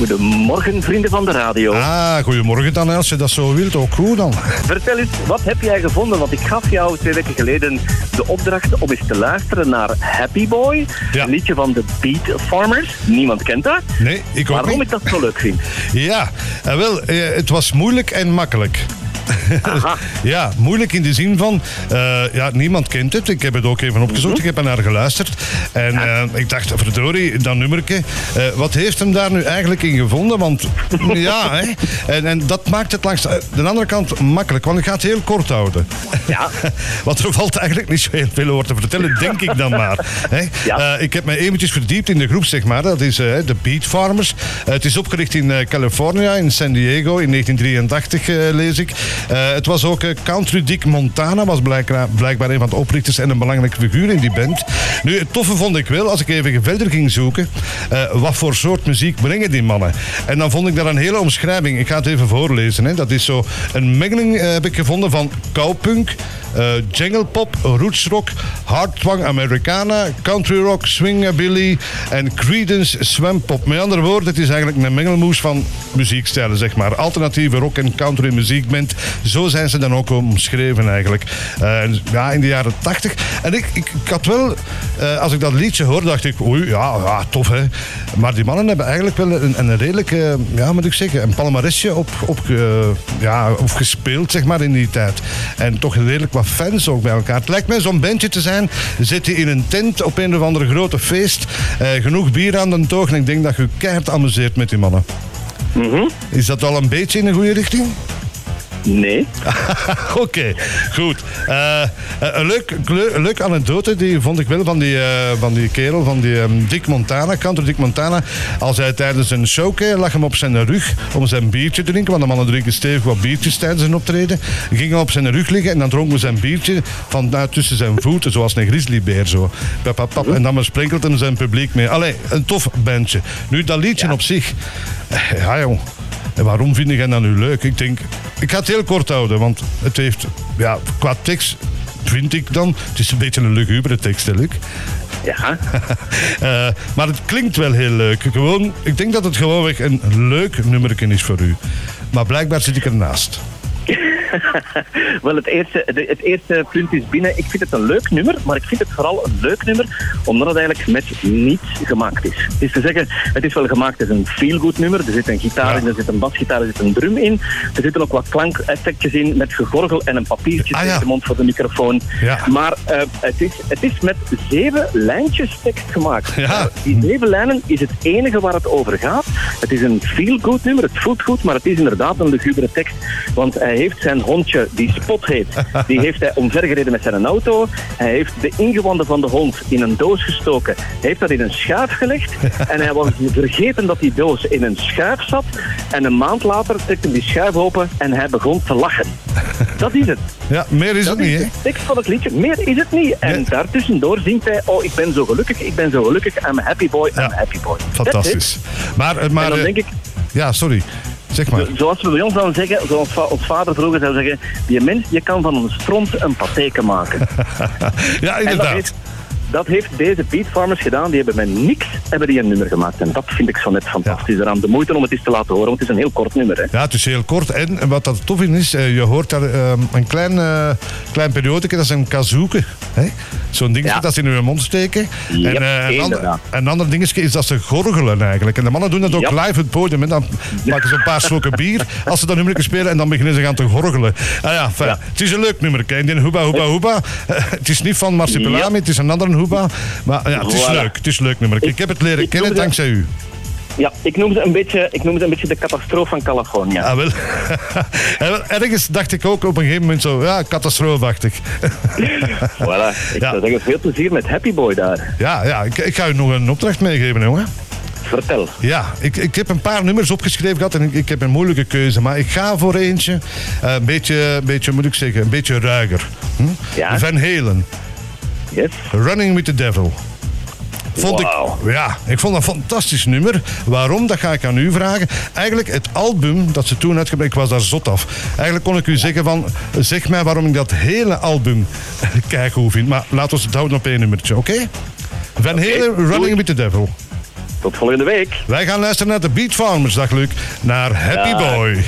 Goedemorgen, vrienden van de radio. Ah, goedemorgen dan, als je dat zo wilt. Ook goed dan. Vertel eens, wat heb jij gevonden? Want ik gaf jou twee weken geleden de opdracht om eens te luisteren naar Happy Boy. Ja. Een liedje van de Beat Farmers. Niemand kent dat. Nee, ik ook Waarom niet. ik dat zo leuk vind. Ja, eh, wel, eh, het was moeilijk en makkelijk. Ja, moeilijk in de zin van, eh, ja, niemand kent het. Ik heb het ook even opgezocht, ik heb er naar geluisterd. En eh, ik dacht, verdorie, dat nummerke, eh, wat heeft hem daar nu eigenlijk in gevonden? Want ja, hè. En, en dat maakt het langs de andere kant makkelijk, want ik ga het heel kort houden. Ja. Want er valt eigenlijk niet zo heel veel over te vertellen, denk ik dan maar. Hè? Ja. Ik heb me eventjes verdiept in de groep, zeg maar. Dat is de Beat Farmers. Het is opgericht in California, in San Diego, in 1983 eh, lees ik. Eh, het was ook eh, Country Dick Montana, was blijkbaar, blijkbaar een van de oprichters en een belangrijke figuur in die band. Nu, het toffe vond ik wel, als ik even verder ging zoeken, eh, wat voor soort muziek brengen die mannen. En dan vond ik daar een hele omschrijving. Ik ga het even voorlezen. Hè. Dat is zo een mengeling, heb ik gevonden, van cowpunk, eh jungle pop, rootsrock, hardtwang Americana, country rock, swingabilly en Creedence swampop. Met andere woorden, het is eigenlijk een mengelmoes van muziekstijlen, zeg maar. Alternatieve rock en country muziekband. Zo zijn ze dan ook omschreven eigenlijk. Eh, ja, in de jaren tachtig. En ik, ik, ik had wel, eh, als ik dat liedje hoorde, dacht ik, oei, ja, ja, tof hè. Maar die mannen hebben eigenlijk wel een, een redelijke, ja, moet ik zeggen, een palmaresje op, op, eh, ja, op gespeeld, zeg maar, in die tijd. En toch redelijk wat fans ook bij elkaar. Het lijkt mij zo'n bandje te zijn, zit je in een tent op een of andere grote feest, genoeg bier aan de toog en ik denk dat je je keihard amuseert met die mannen. Mhm. Is dat al een beetje in de goede richting? Nee. Oké, goed. Eh, een leuk, leu- een leuk anekdote die vond ik wel van die, eh, van die kerel, van die ehm, Dick Montana, Country Dick Montana. Als hij tijdens een showke lag hem op zijn rug om zijn biertje te drinken, want de mannen drinken stevig wat biertjes tijdens een optreden. Ging hij op zijn rug liggen en dan dronk hij zijn biertje van nou, tussen zijn voeten, zoals een grizzlybeer zo. Pap, pap, pap. En dan besprenkelt hem zijn publiek mee. Allee, een tof bandje. Nu, dat liedje op zich, ja jong. En waarom vind jij dat nu leuk? Ik denk, ik ga het heel kort houden, want het heeft, ja, qua tekst vind ik dan, het is een beetje een lugubere tekst, hè, Luc. Ja. Eh, maar het klinkt wel heel leuk. Gewoon, ik denk dat het gewoonweg een leuk nummerken is voor u. Maar blijkbaar zit ik ernaast. Wel, het eerste, de- het eerste punt is binnen. Ik vind het een leuk nummer, maar ik vind het vooral een leuk nummer omdat het eigenlijk met niets gemaakt is. Het is te zeggen, het is wel gemaakt als een feel-good nummer. Er zit een gitaar in, er zit een basgitaar, er zit een drum in. Er zitten ook wat klankeffectjes in met gegorgel en een papiertje Ah, ja. tegen de mond voor de microfoon. Ja. Maar eh, het, is, het is met zeven lijntjes tekst gemaakt. Ja. Eh, die zeven lijnen is het enige waar het over gaat. Het is een feel-good nummer, het voelt goed, maar het is inderdaad een lugubere tekst. Want hij heeft zijn hondje, die Spot heet, die heeft hij omvergereden met zijn auto. Hij heeft de ingewanden van de hond in een doos gestoken. Hij heeft dat in een schuif gelegd. En hij was vergeten dat die doos in een schuif zat. En een maand later trekt hij die schuif open en hij begon te lachen. Dat is het. Ja, meer is Dat het niet, is hè? de tekst van het liedje. Meer is het niet. En Nee. daartussendoor zingt hij, oh, ik ben zo gelukkig, ik ben zo gelukkig, I'm a happy boy, I'm Ja. a happy boy. Fantastisch. Maar, eh, maar En dan eh, denk ik, ja, sorry. Zeg maar. zoals we bij ons dan zeggen, zoals ons vader vroeger zou zeggen, die mens, je kan van een stront een patheke maken. Ja, inderdaad. Dat heeft deze Beat Farmers gedaan. Die hebben met niks hebben die een nummer gemaakt. En dat vind ik zo net fantastisch eraan. De moeite om het eens te laten horen, want het is een heel kort nummer. Hè. Ja, het is heel kort. En wat dat tof in is, eh, je hoort daar eh, een klein, eh klein dat is een kazooke. hè? Zo'n dingetje Ja. dat ze in hun mond steken. Ja, en, eh, een, ander, een ander dingetje is dat ze gorgelen eigenlijk. En de mannen doen dat ook Ja. live op het podium. En dan maken ze een paar slokken bier als ze dat nummer spelen en dan beginnen ze gaan te gorgelen. Ah ja, fijn. Ja. Het is een leuk nummer. En die hoeba, hoeba, hoeba. Het is niet van Marsipelami, Ja. het is een andere hoeba. Maar ja, het is Voilà. leuk. Het is leuk nummer. Ik, Ik- heb het leren kennen dankzij u. Ja, ik noem ze een beetje, ik noem ze een beetje de catastrofe van California. Ah, wel. En wel, Ergens dacht ik ook op een gegeven moment zo, ja, catastroofachtig. Voilà. Ik Ja. zou zeggen, veel plezier met Happy Boy daar. Ja, ja ik, ik ga u nog een opdracht meegeven, jongen. Vertel. Ja, ik, ik heb een paar nummers opgeschreven gehad en ik, ik heb een moeilijke keuze. Maar ik ga voor eentje, eh, een beetje, beetje, moet ik zeggen, een beetje ruiger. Hm? Ja. Van Halen, Yes. Running with the Devil. Vond ik, ja, ik vond dat een fantastisch nummer. Waarom? Dat ga ik aan u vragen. Eigenlijk het album dat ze toen uitgebracht, ik was daar zot af. Eigenlijk kon ik u zeggen van, zeg mij waarom ik dat hele album kijk hoe vind. Maar laten we het houden op één nummertje, oké? Van Halen, doe Running with the Devil. Tot volgende week. Wij gaan luisteren naar de Beat Farmers, dag Luc. Naar Happy. Boy.